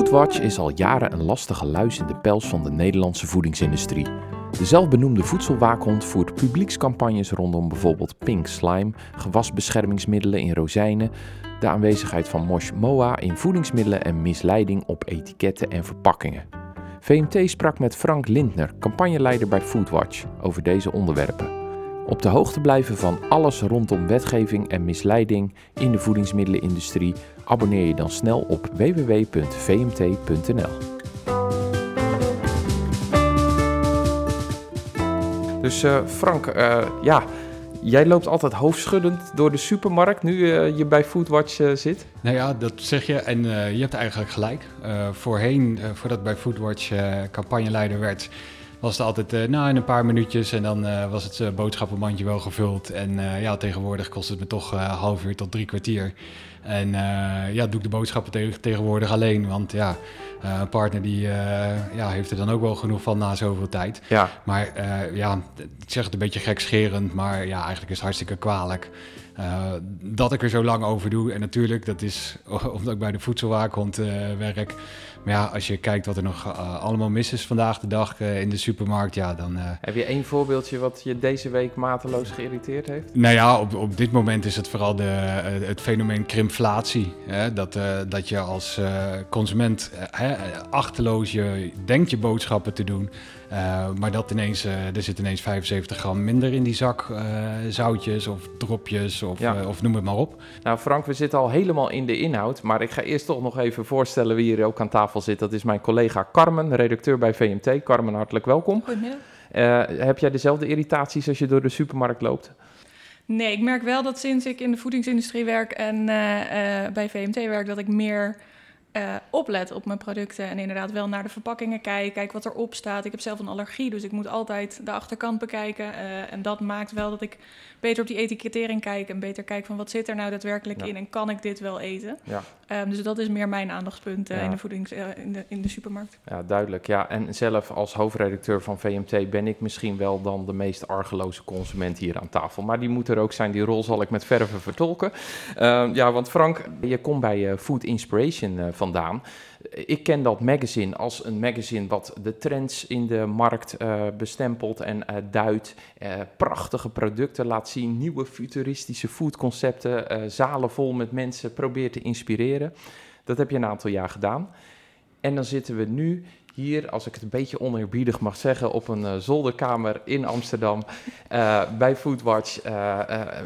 Foodwatch is al jaren een lastige luis in de pels van de Nederlandse voedingsindustrie. De zelfbenoemde voedselwaakhond voert publiekscampagnes rondom bijvoorbeeld pink slime, gewasbeschermingsmiddelen in rozijnen, de aanwezigheid van Mosh Moa in voedingsmiddelen en misleiding op etiketten en verpakkingen. VMT sprak met Frank Lindner, campagneleider bij Foodwatch, over deze onderwerpen. Op de hoogte blijven van alles rondom wetgeving en misleiding in de voedingsmiddelenindustrie, abonneer je dan snel op www.vmt.nl. Dus uh, Frank, uh, ja, jij loopt altijd hoofdschuddend door de supermarkt nu uh, je bij Foodwatch zit. Nou ja, dat zeg je en je hebt eigenlijk gelijk. voorheen, voordat ik bij Foodwatch campagneleider werd, was het altijd uh, nou, in een paar minuutjes en dan uh, was het uh, boodschappenmandje wel gevuld. En ja, tegenwoordig kost het me toch half uur tot drie kwartier. En ja, doe ik de boodschappen te tegenwoordig alleen, want ja, een partner die ja, heeft er dan ook wel genoeg van na zoveel tijd. Ja. Maar ja, ik zeg het een beetje gekscherend, maar ja, eigenlijk is het hartstikke kwalijk. Dat ik er zo lang over doe. En natuurlijk, dat is omdat ik bij de voedselwaakhond werk. Maar ja, als je kijkt wat er nog uh, allemaal mis is vandaag de dag in de supermarkt, ja, dan... Heb je één voorbeeldje wat je deze week mateloos geïrriteerd heeft? Nou ja, op, op dit moment is het vooral de, het fenomeen krimflatie. Hè? Dat, dat je als consument achterloos je denkt je boodschappen te doen... Uh, maar dat ineens, uh, er zit ineens 75 gram minder in die zak uh, zoutjes of dropjes of, ja. of noem het maar op. Nou Frank, we zitten al helemaal in de inhoud, maar ik ga eerst toch nog even voorstellen wie hier ook aan tafel zit. Dat is mijn collega Carmen, redacteur bij VMT. Carmen, hartelijk welkom. Goedemiddag. heb jij dezelfde irritaties als je door de supermarkt loopt? Nee, ik merk wel dat sinds ik in de voedingsindustrie werk en bij VMT werk, dat ik meer uh, oplet op mijn producten en inderdaad wel naar de verpakkingen kijk, kijk wat erop staat. Ik heb zelf een allergie, dus ik moet altijd de achterkant bekijken. Uh, en dat maakt wel dat ik beter op die etikettering kijk en beter kijk van wat zit er nou daadwerkelijk in en kan ik dit wel eten. Ja. Um, dus dat is meer mijn aandachtspunt uh, in, de voedings, in, de, in de supermarkt. Ja, duidelijk. Ja, en zelf als hoofdredacteur van VMT ben ik misschien wel dan de meest argeloze consument hier aan tafel. Maar die moet er ook zijn. Die rol zal ik met verven vertolken. Ehm, ja, want Frank, je komt bij Food Inspiration vandaan. Ik ken dat magazine als een magazine wat de trends in de markt uh, bestempelt en uh, duidt. Uh, prachtige producten laat zien, nieuwe futuristische foodconcepten, zalen vol met mensen probeert te inspireren. Dat heb je een aantal jaar gedaan. En dan zitten we nu hier, als ik het een beetje oneerbiedig mag zeggen, op een zolderkamer in Amsterdam bij Foodwatch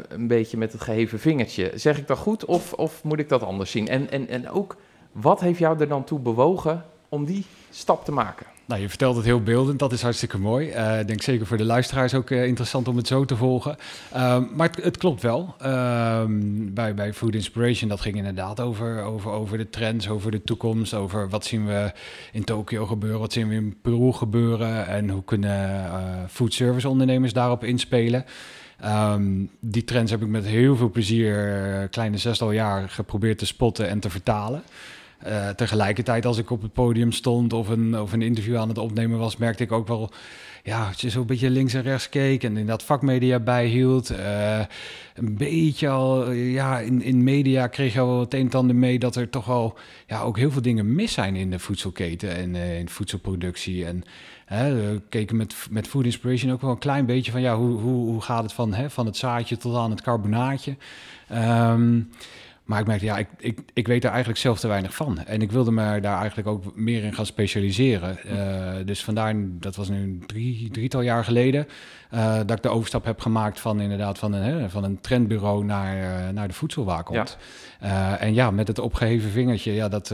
een beetje met het geheven vingertje. Zeg ik dat goed of, of moet ik dat anders zien? En, en, en ook wat heeft jou er dan toe bewogen om die stap te maken? Nou, je vertelt het heel beeldend, dat is hartstikke mooi. Uh, ik denk zeker voor de luisteraars ook uh, interessant om het zo te volgen. Uh, maar het, het, klopt wel. Ehm, bij, bij Food Inspiration, dat ging inderdaad over, over, over de trends, over de toekomst, over wat zien we in Tokio gebeuren, wat zien we in Peru gebeuren en hoe kunnen food service ondernemers daarop inspelen. Um, die trends heb ik met heel veel plezier, kleine zestal jaar, geprobeerd te spotten en te vertalen. Uh, tegelijkertijd, als ik op het podium stond of een, of een interview aan het opnemen was, merkte ik ook wel, ja, als je zo een beetje links en rechts keek en in dat vakmedia bijhield. Uh, een beetje al, ja, in, in media kreeg je wel het een en ander mee dat er toch wel, ja, ook heel veel dingen mis zijn in de voedselketen en uh, in voedselproductie. En we keken met, met Food Inspiration ook wel een klein beetje van, ja, hoe, hoe, hoe gaat het van, hè, van het zaadje tot aan het carbonaatje. Um, maar ik merkte, ja, ik, ik, ik weet daar eigenlijk zelf te weinig van. En ik wilde me daar eigenlijk ook meer in gaan specialiseren. Uh, dus vandaar, dat was nu drie, drietal jaar geleden, uh, dat ik de overstap heb gemaakt van inderdaad van een, hè, van een trendbureau naar, uh, naar de voedselwaakhond. Ja. en ja, met het opgeheven vingertje, ja, dat,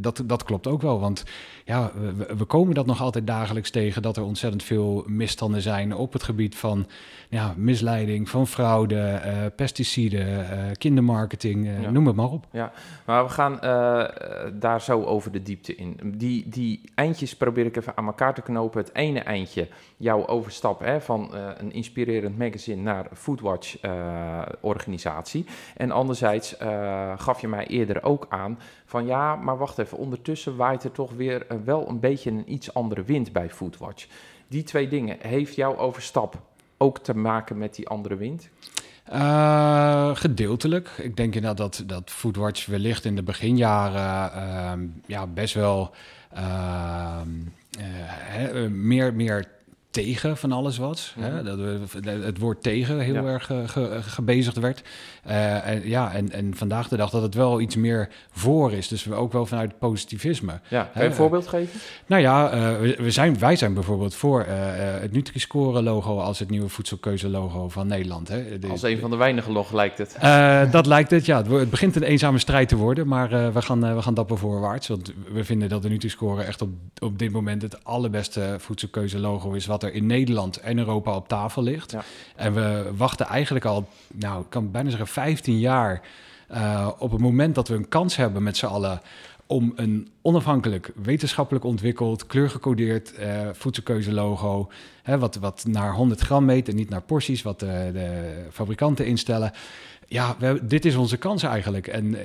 dat, dat klopt ook wel. Want ja, we, we, komen dat nog altijd dagelijks tegen, dat er ontzettend veel misstanden zijn op het gebied van ja, misleiding, van fraude, pesticiden, kindermarketing noem het maar op. Ja, maar we gaan uh, daar zo over de diepte in. Die, die eindjes probeer ik even aan elkaar te knopen. Het ene eindje, jouw overstap hè, van uh, een inspirerend magazine naar Foodwatch-organisatie. en anderzijds gaf je mij eerder ook aan van ja, maar wacht even, ondertussen waait er toch weer wel een beetje een iets andere wind bij Foodwatch. Die twee dingen, heeft jouw overstap ook te maken met die andere wind? Uh, gedeeltelijk. Ik denk inderdaad dat, dat Foodwatch wellicht in de beginjaren uh, ja, best wel uh, meer, meer tegen van alles wat. Hè? Mhm. Dat we, het woord tegen heel erg ge, gebezigd werd. Uh, en, ja, en, en vandaag de dag dat het wel iets meer voor is. Dus we ook wel vanuit positivisme. Ja, kan je een voorbeeld geven? Nou ja, uh, we, zijn, wij zijn bijvoorbeeld voor het Nutri-Score logo als het nieuwe voedselkeuze logo van Nederland. Hè? als een van de weinige log lijkt het. dat lijkt het, ja. Het, begint een eenzame strijd te worden, maar we, gaan, we gaan dapper voorwaarts. Want we vinden dat de Nutri-Score echt op, op dit moment het allerbeste voedselkeuze logo is wat er in Nederland en Europa op tafel ligt. Ja. En we wachten eigenlijk al, nou, ik kan bijna zeggen 15 jaar uh, op het moment dat we een kans hebben met z'n allen om een onafhankelijk, wetenschappelijk ontwikkeld, kleurgecodeerd uh, voedselkeuzelogo, hè, wat, wat naar 100 gram meet en niet naar porties, wat de fabrikanten instellen ja, we, dit is onze kans eigenlijk. En uh,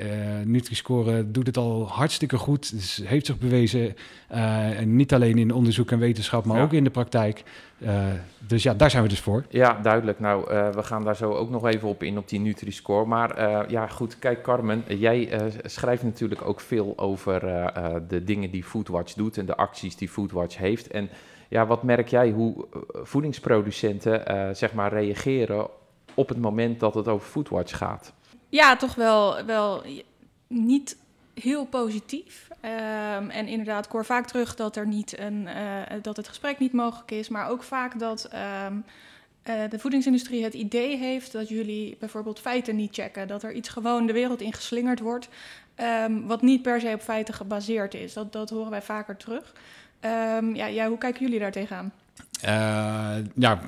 Nutri-Score doet het al hartstikke goed. Dus heeft zich bewezen. Uh, en niet alleen in onderzoek en wetenschap, maar ook in de praktijk. Uh, dus ja, daar zijn we dus voor. Ja, duidelijk. Nou, we gaan daar zo ook nog even op in, op die Nutri-Score. Maar ja, goed. Kijk, Carmen, jij schrijft natuurlijk ook veel over de dingen die Foodwatch doet en de acties die Foodwatch heeft. En ja, wat merk jij hoe voedingsproducenten zeg maar reageren op het moment dat het over Foodwatch gaat? Ja, toch wel, wel niet heel positief. Um, en inderdaad, ik hoor vaak terug dat, er niet een, uh, dat het gesprek niet mogelijk is, maar ook vaak dat um, uh, de voedingsindustrie het idee heeft dat jullie bijvoorbeeld feiten niet checken. Dat er iets gewoon de wereld in geslingerd wordt, um, wat niet per se op feiten gebaseerd is. Dat, dat horen wij vaker terug. ja, ja, hoe kijken jullie daar tegenaan? Uh, ja,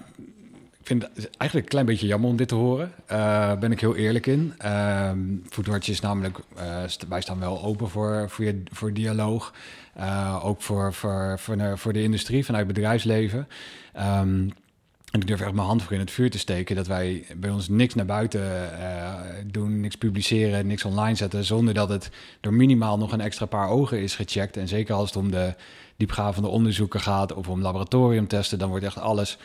vind het eigenlijk een klein beetje jammer om dit te horen. Uh, ben ik heel eerlijk in. Uh, Foodwatch is namelijk, uh, wij staan wel open voor, voor, voor dialoog. Uh, ook voor, voor, voor, voor de industrie, vanuit bedrijfsleven. Um, en ik durf echt mijn hand voor in het vuur te steken dat wij bij ons niks naar buiten doen, niks publiceren, niks online zetten, zonder dat het door minimaal nog een extra paar ogen is gecheckt. En zeker als het om de diepgravende onderzoeken gaat of om laboratoriumtesten, dan wordt echt alles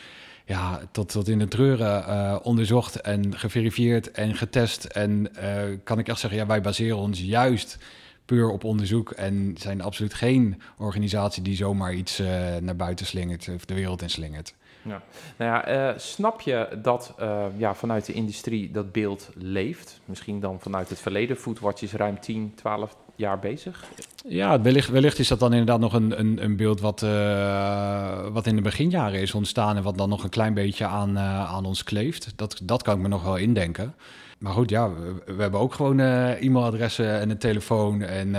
ja, tot, tot in de treuren uh, onderzocht en geverifieerd en getest. En uh, kan ik echt zeggen, ja, wij baseren ons juist puur op onderzoek en zijn absoluut geen organisatie die zomaar iets uh, naar buiten slingert of de wereld in slingert. Ja. Nou ja, snap je dat ja, vanuit de industrie dat beeld leeft? Misschien dan vanuit het verleden. Foodwatch is ruim 10, 12, jaar bezig? Ja, wellicht, wellicht is dat dan inderdaad nog een, een, een beeld wat, uh, wat in de beginjaren is ontstaan en wat dan nog een klein beetje aan, uh, aan ons kleeft. Dat, dat kan ik me nog wel indenken. Maar goed, ja, we, we hebben ook gewoon uh, e-mailadressen en een telefoon. En,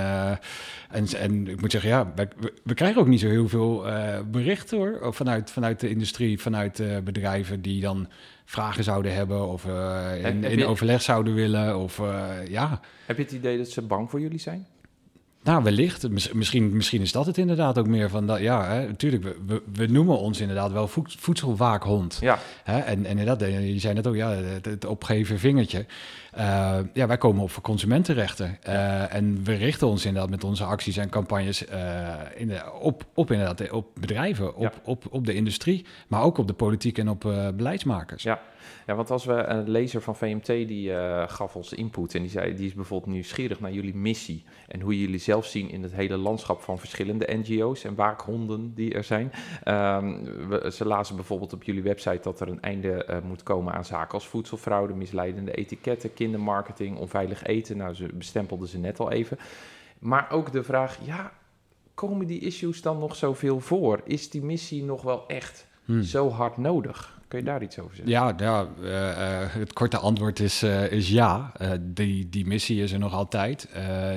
en, en ik moet zeggen, ja, we, we krijgen ook niet zo heel veel berichten hoor. Vanuit, vanuit de industrie, vanuit bedrijven die dan vragen zouden hebben of in, in overleg zouden willen. Of, ja. Heb je het idee dat ze bang voor jullie zijn? Nou, wellicht. Misschien, misschien is dat het inderdaad ook meer van dat. Ja, hè, natuurlijk. We, we, noemen ons inderdaad wel voedselwaakhond. Ja. Hè, en, en inderdaad, je zei net ook, ja, het, het opgeven vingertje. Uh, ja, wij komen op voor consumentenrechten. Uh, en we richten ons inderdaad met onze acties en campagnes uh, in de, op, op, inderdaad, op bedrijven, op, op, op de industrie, maar ook op de politiek en op beleidsmakers. Ja. Ja, want als we een lezer van VMT die uh, gaf ons input en die zei, die is bijvoorbeeld nieuwsgierig naar jullie missie en hoe jullie zelf zien in het hele landschap van verschillende NGO's en waakhonden die er zijn. Um, we, ze lazen bijvoorbeeld op jullie website dat er een einde uh, moet komen aan zaken als voedselfraude, misleidende etiketten, kindermarketing, onveilig eten. Nou, ze bestempelden ze net al even. Maar ook de vraag, ja, komen die issues dan nog zoveel voor? Is die missie nog wel echt hmm. zo hard nodig? Kun je daar iets over zeggen? Ja, ja uh, het korte antwoord is, uh, is ja. die, die missie is er nog altijd.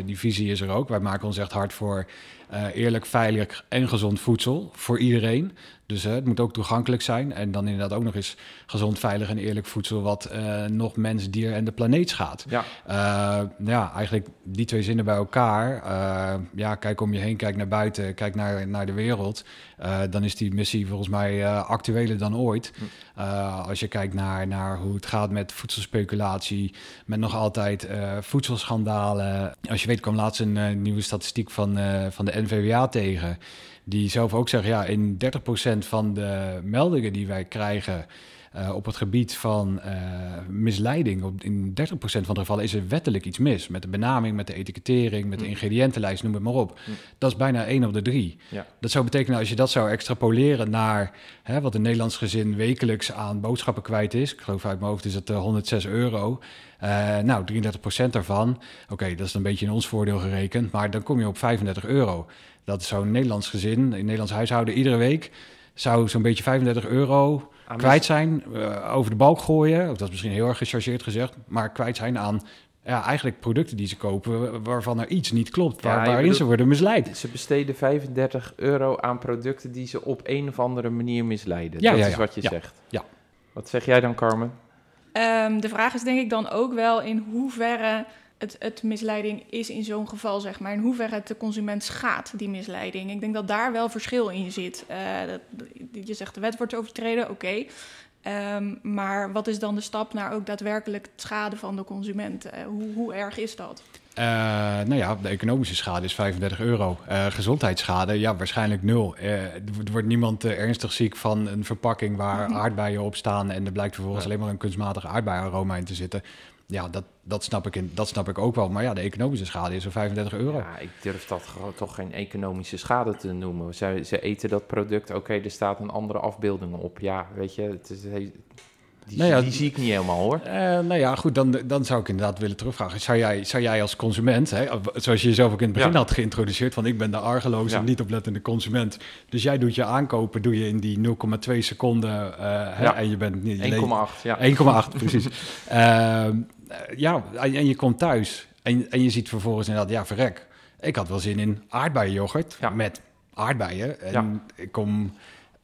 die visie is er ook. Wij maken ons echt hard voor eerlijk, veilig en gezond voedsel voor iedereen. Dus het moet ook toegankelijk zijn. En dan inderdaad ook nog eens gezond, veilig en eerlijk voedsel... wat nog mens, dier en de planeet schaadt. Ja. Ja, eigenlijk die twee zinnen bij elkaar. Ja, kijk om je heen, kijk naar buiten, kijk naar, naar de wereld. Dan is die missie volgens mij actueler dan ooit. Hm. als je kijkt naar, naar hoe het gaat met voedselspeculatie... met nog altijd voedselschandalen. Als je weet kwam laatst een nieuwe statistiek van, van de NVWA tegen die zelf ook zeggen, ja, in 30% van de meldingen die wij krijgen Uh, op het gebied van uh, misleiding, op, in 30% van de gevallen is er wettelijk iets mis. Met de benaming, met de etikettering, met de ingrediëntenlijst, noem het maar op. Dat is bijna 1 op de 3. Ja. Dat zou betekenen, als je dat zou extrapoleren naar hè, wat een Nederlands gezin wekelijks aan boodschappen kwijt is. Ik geloof uit mijn hoofd is het 106 euro. Uh, nou, 33% daarvan. Oké, dat is een beetje in ons voordeel gerekend. Maar dan kom je op 35 euro. Dat is zo'n Nederlands gezin, een Nederlands huishouden, iedere week zou zo'n beetje 35 euro aan kwijt zijn, uh, over de balk gooien. Dat is misschien heel erg gechargeerd gezegd, maar kwijt zijn aan ja, eigenlijk producten die ze kopen waarvan er iets niet klopt, waar, waarin bedoelt, ze worden misleid. Ze besteden 35 euro aan producten die ze op een of andere manier misleiden. Ja, dat ja, is wat je zegt. Ja. Wat zeg jij dan, Carmen? Um, de vraag is denk ik dan ook wel in hoeverre het, het misleiding is in zo'n geval, zeg maar. In hoeverre het de consument schaadt, die misleiding. Ik denk dat daar wel verschil in zit. Uh, dat, je zegt de wet wordt overtreden, oké. Okay. Um, maar wat is dan de stap naar ook daadwerkelijk het schade van de consument? Uh, hoe, hoe erg is dat? Uh, nou ja, de economische schade is 35 euro. Uh, gezondheidsschade, ja, waarschijnlijk nul. Uh, er wordt niemand ernstig ziek van een verpakking waar aardbeien op staan en er blijkt vervolgens alleen maar een kunstmatig aardbeienaroma in te zitten. Ja, dat, dat, snap ik in, dat snap ik ook wel. Maar ja, de economische schade is er 35 euro. Ja, ik durf dat toch geen economische schade te noemen. Ze, ze eten dat product, oké, er staat een andere afbeelding op. Ja, weet je, het is, die, nou ja, die zie ik niet helemaal hoor. Uh, nou ja, goed, dan, dan zou ik inderdaad willen terugvragen. Zou jij, zou jij als consument, hè, zoals je jezelf ook in het begin had geïntroduceerd, van ik ben de argeloze, ja. niet oplettende consument. Dus jij doet je aankopen, doe je in die 0,2 seconden uh, hè, en je bent niet... 1,8, ja. 1,8, precies. uh, ja, en je komt thuis en, en je ziet vervolgens inderdaad, ja, verrek. Ik had wel zin in aardbeienyoghurt ja. met aardbeien. En ja. ik kom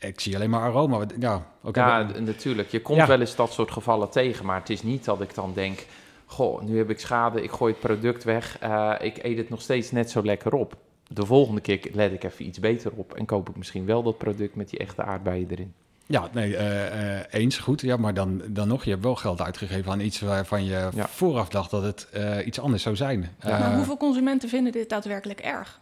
ik zie alleen maar aroma. Ja, okay. ja natuurlijk. Je komt ja. wel eens dat soort gevallen tegen, maar het is niet dat ik dan denk... Goh, nu heb ik schade, ik gooi het product weg, uh, ik eet het nog steeds net zo lekker op. De volgende keer let ik even iets beter op en koop ik misschien wel dat product met die echte aardbeien erin. Ja, nee, uh, uh, eens goed. Ja, maar dan, dan nog, je hebt wel geld uitgegeven aan iets waarvan je ja. vooraf dacht dat het iets anders zou zijn. Ja. maar hoeveel consumenten vinden dit daadwerkelijk erg?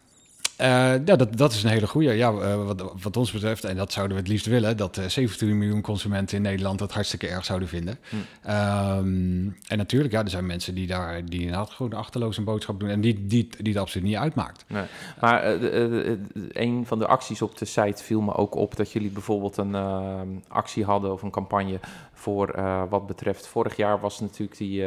Uh, ja, dat, dat is een hele goede. Ja, uh, wat, wat, ons betreft, en dat zouden we het liefst willen, dat uh, 17 miljoen consumenten in Nederland dat hartstikke erg zouden vinden. Hm. Um, en natuurlijk, ja, er zijn mensen die daar die inderdaad gewoon achterloos een boodschap doen en die, die, die het absoluut niet uitmaakt. Nee. Maar een van de acties op de site viel me ook op dat jullie bijvoorbeeld een actie hadden of een campagne voor wat betreft. Vorig jaar was natuurlijk die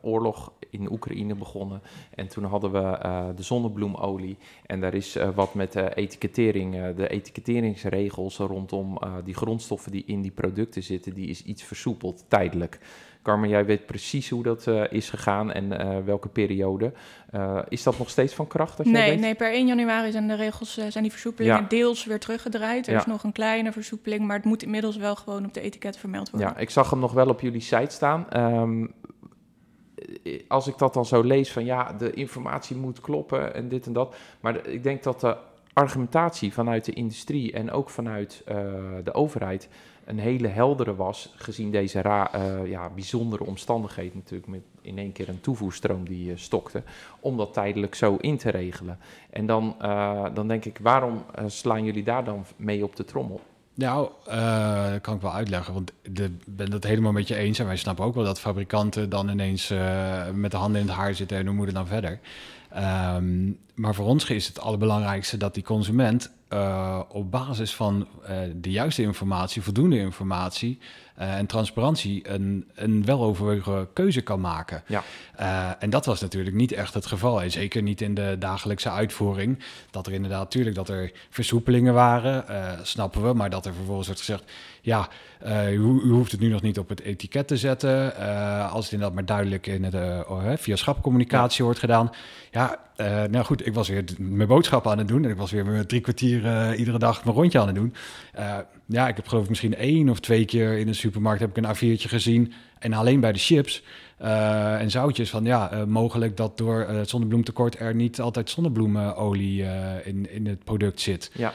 oorlog in Oekraïne begonnen en toen hadden we de zonnebloemolie en daar is wat met etikettering, de etiketteringsregels rondom die grondstoffen die in die producten zitten, die is iets versoepeld tijdelijk. Carmen, jij weet precies hoe dat is gegaan en welke periode. is dat nog steeds van kracht? Nee, weet? nee, per 1 januari zijn de regels, zijn die versoepelingen ja. deels weer teruggedraaid. Er ja. is nog een kleine versoepeling, maar het moet inmiddels wel gewoon op de etiket vermeld worden. Ja, ik zag hem nog wel op jullie site staan. Um, als ik dat dan zo lees van ja, de informatie moet kloppen en dit en dat. Maar ik denk dat de argumentatie vanuit de industrie en ook vanuit de overheid een hele heldere was, gezien deze ra uh, ja, bijzondere omstandigheden natuurlijk, met in één keer een toevoerstroom die uh, stokte, om dat tijdelijk zo in te regelen. En dan, dan denk ik, waarom slaan jullie daar dan mee op de trommel? Nou, dat kan ik wel uitleggen, want ik ben het helemaal met je eens. En wij snappen ook wel dat fabrikanten dan ineens met de handen in het haar zitten en hoe moeten dan verder. Um, maar voor ons is het allerbelangrijkste dat die consument uh, op basis van de juiste informatie, voldoende informatie, uh, en transparantie een, een weloverwogen keuze kan maken. Ja. En dat was natuurlijk niet echt het geval. En zeker niet in de dagelijkse uitvoering. Dat er inderdaad, natuurlijk, dat er versoepelingen waren, snappen we. Maar dat er vervolgens wordt gezegd, ja, u, u, hoeft het nu nog niet op het etiket te zetten. als het inderdaad maar duidelijk in het, via schapcommunicatie ja. wordt gedaan. Ja, nou goed, ik was weer mijn boodschappen aan het doen. En ik was weer drie kwartier iedere dag mijn rondje aan het doen. ja, ik heb geloof ik misschien één of twee keer in een supermarkt heb ik een A4'tje gezien. En alleen bij de chips en zoutjes van ja, mogelijk dat door het zonnebloemtekort er niet altijd zonnebloemenolie in, in het product zit. Ja,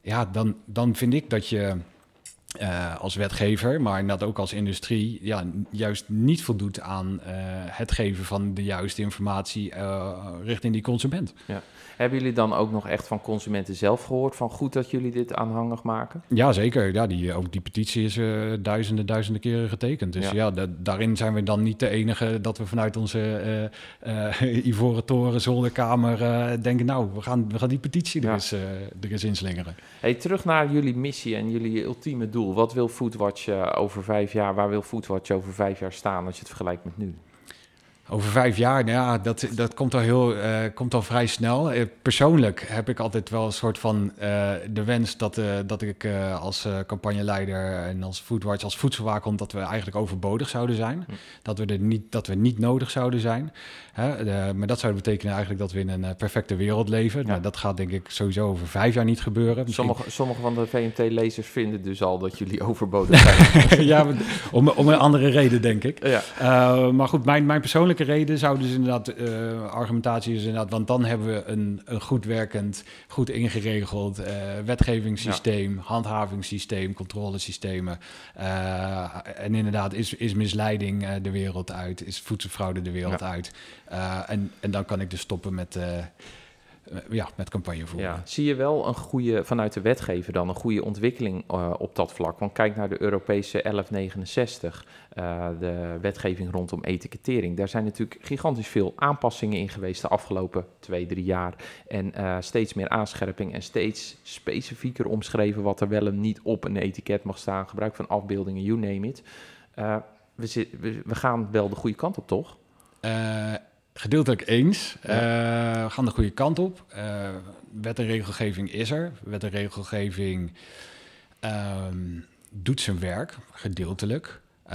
ja dan, dan vind ik dat je uh, als wetgever, maar dat ook als industrie, ja, juist niet voldoet aan uh, het geven van de juiste informatie uh, richting die consument. Ja. Hebben jullie dan ook nog echt van consumenten zelf gehoord van goed dat jullie dit aanhangig maken? Ja, zeker. Ja, die, ook die petitie is duizenden, duizenden keren getekend. Dus ja, ja daarin zijn we dan niet de enige dat we vanuit onze ivoren toren, zolderkamer denken, nou, we gaan, we gaan die petitie ja. er, eens, er eens inslingeren. Hey, terug naar jullie missie en jullie ultieme doel. Wat wil Foodwatch uh, over vijf jaar? Waar wil Foodwatch over vijf jaar staan als je het vergelijkt met nu? Over vijf jaar, nou ja, dat, dat komt al heel uh, komt al vrij snel. Uh, persoonlijk heb ik altijd wel een soort van uh, de wens dat, dat ik als campagneleider en als Foodwatch, als voedselwaakhond, dat we eigenlijk overbodig zouden zijn. Hm. Dat, we er niet, dat we niet nodig zouden zijn. Hè? maar dat zou betekenen eigenlijk dat we in een perfecte wereld leven. Ja. Nou, dat gaat denk ik sowieso over vijf jaar niet gebeuren. Sommige, sommige van de VMT-lezers vinden dus al dat jullie overbodig zijn. ja, om, om een andere reden denk ik. Ja. maar goed, mijn, mijn persoonlijke reden zou dus inderdaad, uh, argumentatie is inderdaad, want dan hebben we een, een goed werkend, goed ingeregeld uh, wetgevingssysteem, handhavingssysteem, controlesystemen. En inderdaad, is, is misleiding de wereld uit, is voedselfraude de wereld uit. En, en dan kan ik dus stoppen met eh, ja, met campagne voeren. Ja. Zie je wel een goede, vanuit de wetgever dan, een goede ontwikkeling uh, op dat vlak? Want kijk naar de Europese 1169, uh, eh, de wetgeving rondom etikettering. Daar zijn natuurlijk gigantisch veel aanpassingen in geweest de afgelopen twee, drie jaar. En uh, steeds meer aanscherping en steeds specifieker omschreven wat er wel en niet op een etiket mag staan. Gebruik van afbeeldingen, you name it. We, zit, we, we, gaan wel de goede kant op, toch? Gedeeltelijk eens. Ja. Uh, we gaan de goede kant op. Uh, wet en regelgeving is er. Wet en regelgeving um, doet zijn werk, gedeeltelijk. Uh,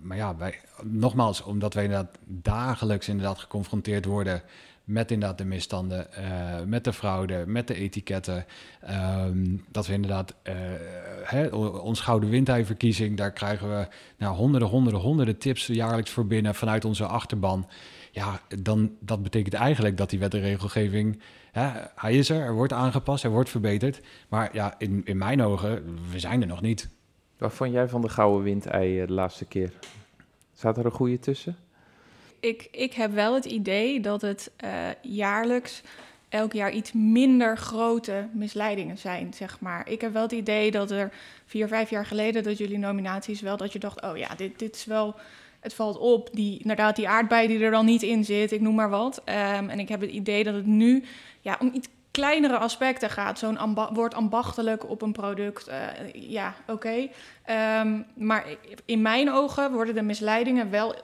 maar ja, wij, nogmaals, omdat wij inderdaad dagelijks inderdaad geconfronteerd worden met inderdaad de misstanden, met de fraude, met de etiketten. Um, dat we inderdaad, hè, ons Gouden Windheiverkiezing, daar krijgen we nou, honderden, honderden, honderden tips jaarlijks voor binnen vanuit onze achterban. Ja, dan dat betekent eigenlijk dat die wet en regelgeving, hè, hij is er, er wordt aangepast, hij wordt verbeterd. Maar ja, in, in mijn ogen, we zijn er nog niet. Wat vond jij van de gouden windei eh, de laatste keer? Zat er een goede tussen? Ik, ik heb wel het idee dat het uh, jaarlijks elk jaar iets minder grote misleidingen zijn, zeg maar. Ik heb wel het idee dat er vier, vijf jaar geleden dat jullie nominaties wel dat je dacht, oh ja, dit, dit is wel het valt op, die, inderdaad die aardbei die er dan niet in zit, ik noem maar wat. Um, en ik heb het idee dat het nu ja, om iets kleinere aspecten gaat. Zo'n amba woord ambachtelijk op een product, uh, ja, oké. Um, maar in mijn ogen worden de misleidingen wel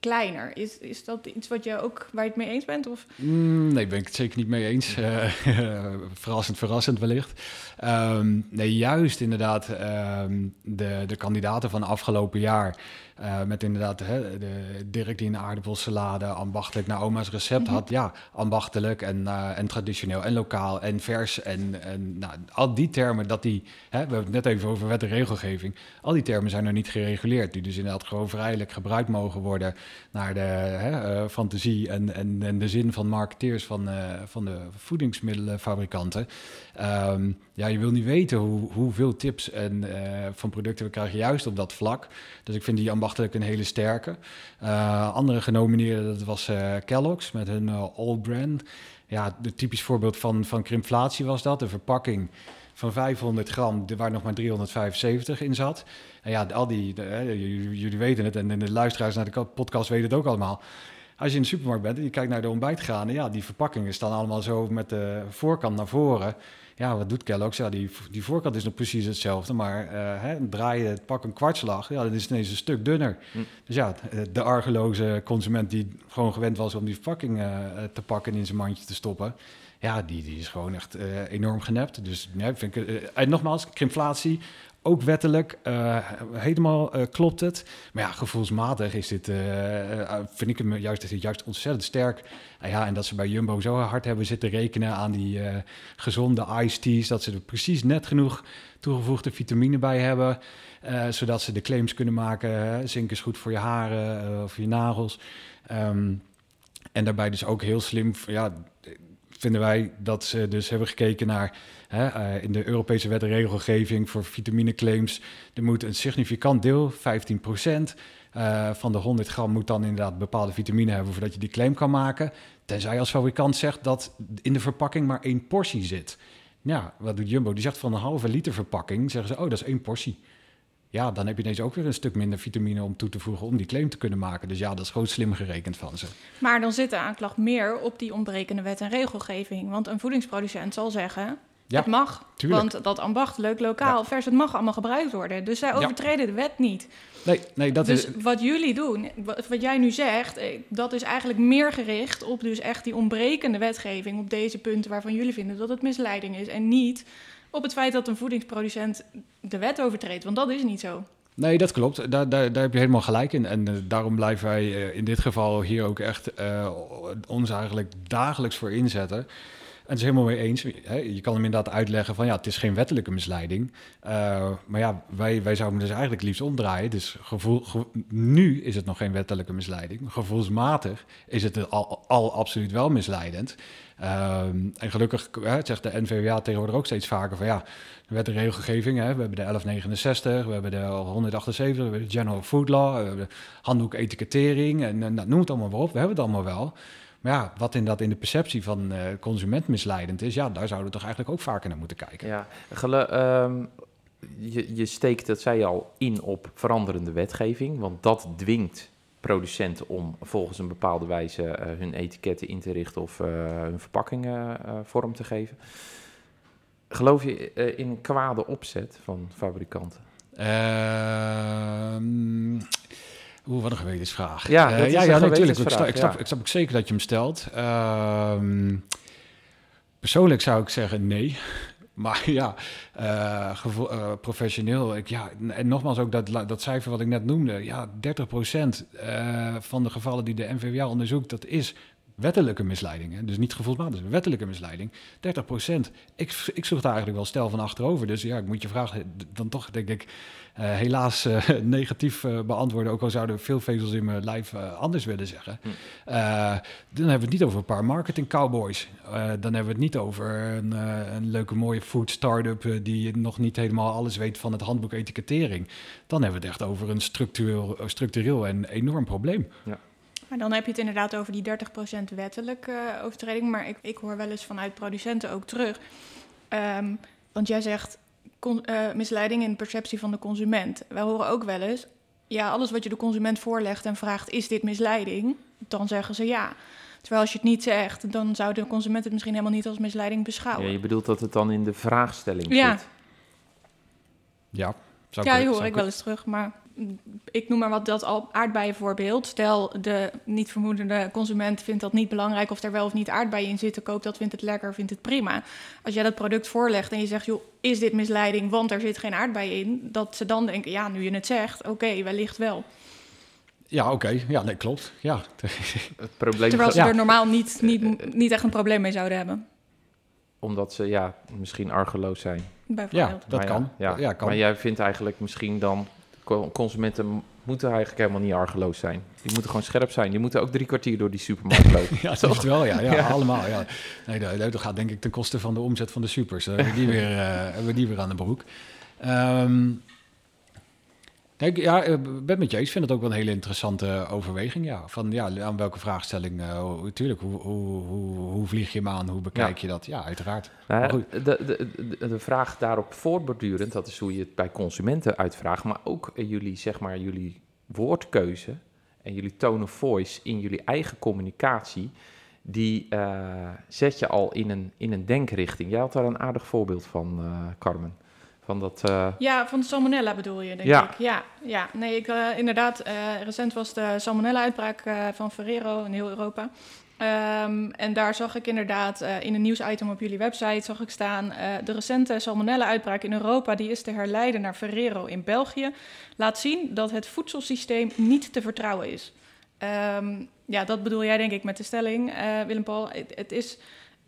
kleiner. Is, is dat iets wat je ook, waar je het mee eens bent? Of? Mm, nee, ben ik het zeker niet mee eens. Uh, verrassend, verrassend wellicht. Um, nee, juist inderdaad de, de kandidaten van afgelopen jaar... Uh, met inderdaad hè, de Dirk die een aardappelsalade ambachtelijk naar oma's recept mm -hmm. had. Ja, ambachtelijk en, uh, en traditioneel en lokaal en vers. En, en nou, al die termen, dat die, hè, we hebben het net even over wet en regelgeving. Al die termen zijn nog niet gereguleerd. Die dus inderdaad gewoon vrijelijk gebruikt mogen worden naar de hè, uh, fantasie en, en, en de zin van marketeers van, van de voedingsmiddelenfabrikanten. Um, ja, je wil niet weten hoe, hoeveel tips en, van producten we krijgen juist op dat vlak. Dus ik vind die ambachtelijk een hele sterke. Uh, andere genomineerden, dat was uh, Kellogg's met hun uh, All Brand. Ja, de typisch voorbeeld van, van krimflatie was dat. De verpakking van 500 gram, waar nog maar 375 in zat. En ja, al die, jullie weten het en de luisteraars naar de podcast weten het ook allemaal. Als je in de supermarkt bent en je kijkt naar de ontbijtgranen, ja, die verpakkingen staan allemaal zo met de voorkant naar voren. Ja, wat doet Kellogg's? Ja, die, die voorkant is nog precies hetzelfde, maar uh, hè, draai je het pak een kwartslag, ja, dat is ineens een stuk dunner. Hm. Dus ja, eh, de argeloze consument die gewoon gewend was om die verpakking uh, te pakken en in zijn mandje te stoppen, ja, die, die is gewoon echt uh, enorm genept. Dus ja, vind ik, en nogmaals, inflatie, ook wettelijk, uh, helemaal uh, klopt het. Maar ja, gevoelsmatig is dit, uh, vind ik hem juist, is juist ontzettend sterk. ja, en dat ze bij Jumbo zo hard hebben zitten rekenen aan die gezonde iced teas, dat ze er precies net genoeg toegevoegde vitamine bij hebben, zodat ze de claims kunnen maken, zink is goed voor je haren of je nagels. Um, en daarbij dus ook heel slim, ja, vinden wij dat ze dus hebben gekeken naar hè, eh, in de Europese wet regelgeving voor vitamineclaims. Er moet een significant deel, 15 procent, eh, van de 100 gram moet dan inderdaad bepaalde vitamine hebben voordat je die claim kan maken. Tenzij als fabrikant zegt dat in de verpakking maar één portie zit. Ja, wat doet Jumbo? Die zegt van een halve liter verpakking, zeggen ze, oh, dat is één portie. Ja, dan heb je ineens ook weer een stuk minder vitamine om toe te voegen om die claim te kunnen maken. Dus ja, dat is gewoon slim gerekend van ze. Maar dan zit de aanklacht meer op die ontbrekende wet en regelgeving. Want een voedingsproducent zal zeggen, Ja, het mag. tuurlijk. Want dat ambachtelijk, lokaal, vers, het mag allemaal gebruikt worden. Dus zij Ja. overtreden de wet niet. Nee, nee dat dus is... wat jullie doen, wat, wat jij nu zegt, eh, dat is eigenlijk meer gericht op dus echt die ontbrekende wetgeving. Op deze punten waarvan jullie vinden dat het misleiding is. En niet op het feit dat een voedingsproducent de wet overtreedt. Want dat is niet zo. Nee, dat klopt. Daar, daar, daar heb je helemaal gelijk in. En eh, daarom blijven wij eh, in dit geval hier ook echt eh, ons eigenlijk dagelijks voor inzetten. En het is helemaal mee eens. Je kan hem inderdaad uitleggen van ja, het is geen wettelijke misleiding. Uh, maar ja, wij, wij zouden dus eigenlijk liefst omdraaien. Dus gevoel, gevo nu is het nog geen wettelijke misleiding. Gevoelsmatig is het al, al absoluut wel misleidend. Um, en gelukkig hè, zegt de NVWA tegenwoordig ook steeds vaker van ja, de wet en regelgeving. Hè, we hebben de 1169, we hebben de 178, we hebben de General Food Law, we hebben de handboek etikettering en, en noem het allemaal maar op. We hebben het allemaal wel. Maar ja, wat inderdaad in de perceptie van uh, consument misleidend is, ja, daar zouden we toch eigenlijk ook vaker naar moeten kijken. Ja, um, je, je steekt, dat zei je al, in op veranderende wetgeving, want dat dwingt producenten om volgens een bepaalde wijze uh, hun etiketten in te richten of uh, hun verpakkingen vorm te geven. Geloof je in kwade opzet van fabrikanten? Oeh, wat een gewetensvraag. Ja, uh, is ja, ja natuurlijk. Ik, snap- ik, snap, ik snap ook zeker dat je hem stelt. Ehm, persoonlijk zou ik zeggen nee. Maar ja, eh, eh, professioneel. Ik, ja, en nogmaals ook dat, dat cijfer wat ik net noemde. Ja, 30% eh, van de gevallen die de NVWA onderzoekt, dat is wettelijke misleiding. Hè? Dus niet gevoelsmatig, dus wettelijke misleiding. 30%. Ik, ik zoek daar eigenlijk wel stel van achterover. Dus ja, ik moet je vraag dan toch, denk ik, eh, helaas eh, negatief eh, beantwoorden. Ook al zouden veel vezels in mijn lijf anders willen zeggen. Hm. Dan hebben we het niet over een paar marketing cowboys. Dan hebben we het niet over een, een leuke mooie food start-up die nog niet helemaal alles weet van het handboek etikettering. Dan hebben we het echt over een structureel, structureel en enorm probleem. Maar dan heb je het inderdaad over die 30% wettelijke eh, overtreding. Maar ik, ik hoor wel eens vanuit producenten ook terug. Ehm, want jij zegt con- eh, misleiding in perceptie van de consument. Wij horen ook wel eens, ja, alles wat je de consument voorlegt en vraagt, is dit misleiding? Dan zeggen ze ja. Terwijl als je het niet zegt, dan zou de consument het misschien helemaal niet als misleiding beschouwen. Ja, je bedoelt dat het dan in de vraagstelling Ja. zit. Ja, zou Ja, die zou hoor ik wel eens terug. Maar ik noem maar wat dat al aardbeienvoorbeeld. Stel, de niet vermoedende consument vindt dat niet belangrijk of er wel of niet aardbeien in zitten. Koopt dat, vindt het lekker, vindt het prima. Als jij dat product voorlegt en je zegt, joh, is dit misleiding, want er zit geen aardbei in. Dat ze dan denken, ja, nu je het zegt, oké, wellicht wel. Ja, oké. Ja, nee, klopt. Ja, Het probleem Terwijl ze Ja. er normaal niet, niet, niet echt een probleem mee zouden hebben. omdat ze ja, misschien argeloos zijn. ja Bijvoorbeeld. dat Maar kan. Ja, Ja, kan. Maar jij vindt eigenlijk misschien dan... co- Consumenten moeten eigenlijk helemaal niet argeloos zijn. Die moeten gewoon scherp zijn. Die moeten ook drie kwartier door die supermarkt lopen. Ja, dat is wel, ja. ja, Ja. allemaal. Ja. Nee, dat, dat gaat denk ik ten koste van de omzet van de supers. Dan hebben we die weer, eh, hebben we die weer aan de broek. Ehm, kijk, ja, ik ben met je eens. Ik vind het ook wel een hele interessante overweging. Ja. Van ja, aan welke vraagstelling, eh, hoe- tuurlijk, hoe, hoe, hoe, hoe vlieg je hem aan? Hoe bekijk je dat? Ja, uiteraard. Nou, goed. de, de, de, de vraag daarop voortbordurend, dat is hoe je het bij consumenten uitvraagt, maar ook eh, jullie, zeg maar, jullie woordkeuze en jullie tone of voice in jullie eigen communicatie, die eh, zet je al in een, in een denkrichting. Jij had daar een aardig voorbeeld van, eh, Carmen. Van dat, eh, Ja, van de salmonella bedoel je, denk Ja. ik. Ja, ja. nee, ik, eh, inderdaad. eh, recent was de salmonella-uitbraak van Ferrero in heel Europa. Ehm, en daar zag ik inderdaad in een nieuwsitem op jullie website zag ik staan... de recente salmonella-uitbraak in Europa die is te herleiden naar Ferrero in België. Laat zien dat het voedselsysteem niet te vertrouwen is. Ehm, ja, dat bedoel jij denk ik met de stelling, Willem-Paul. Het, het is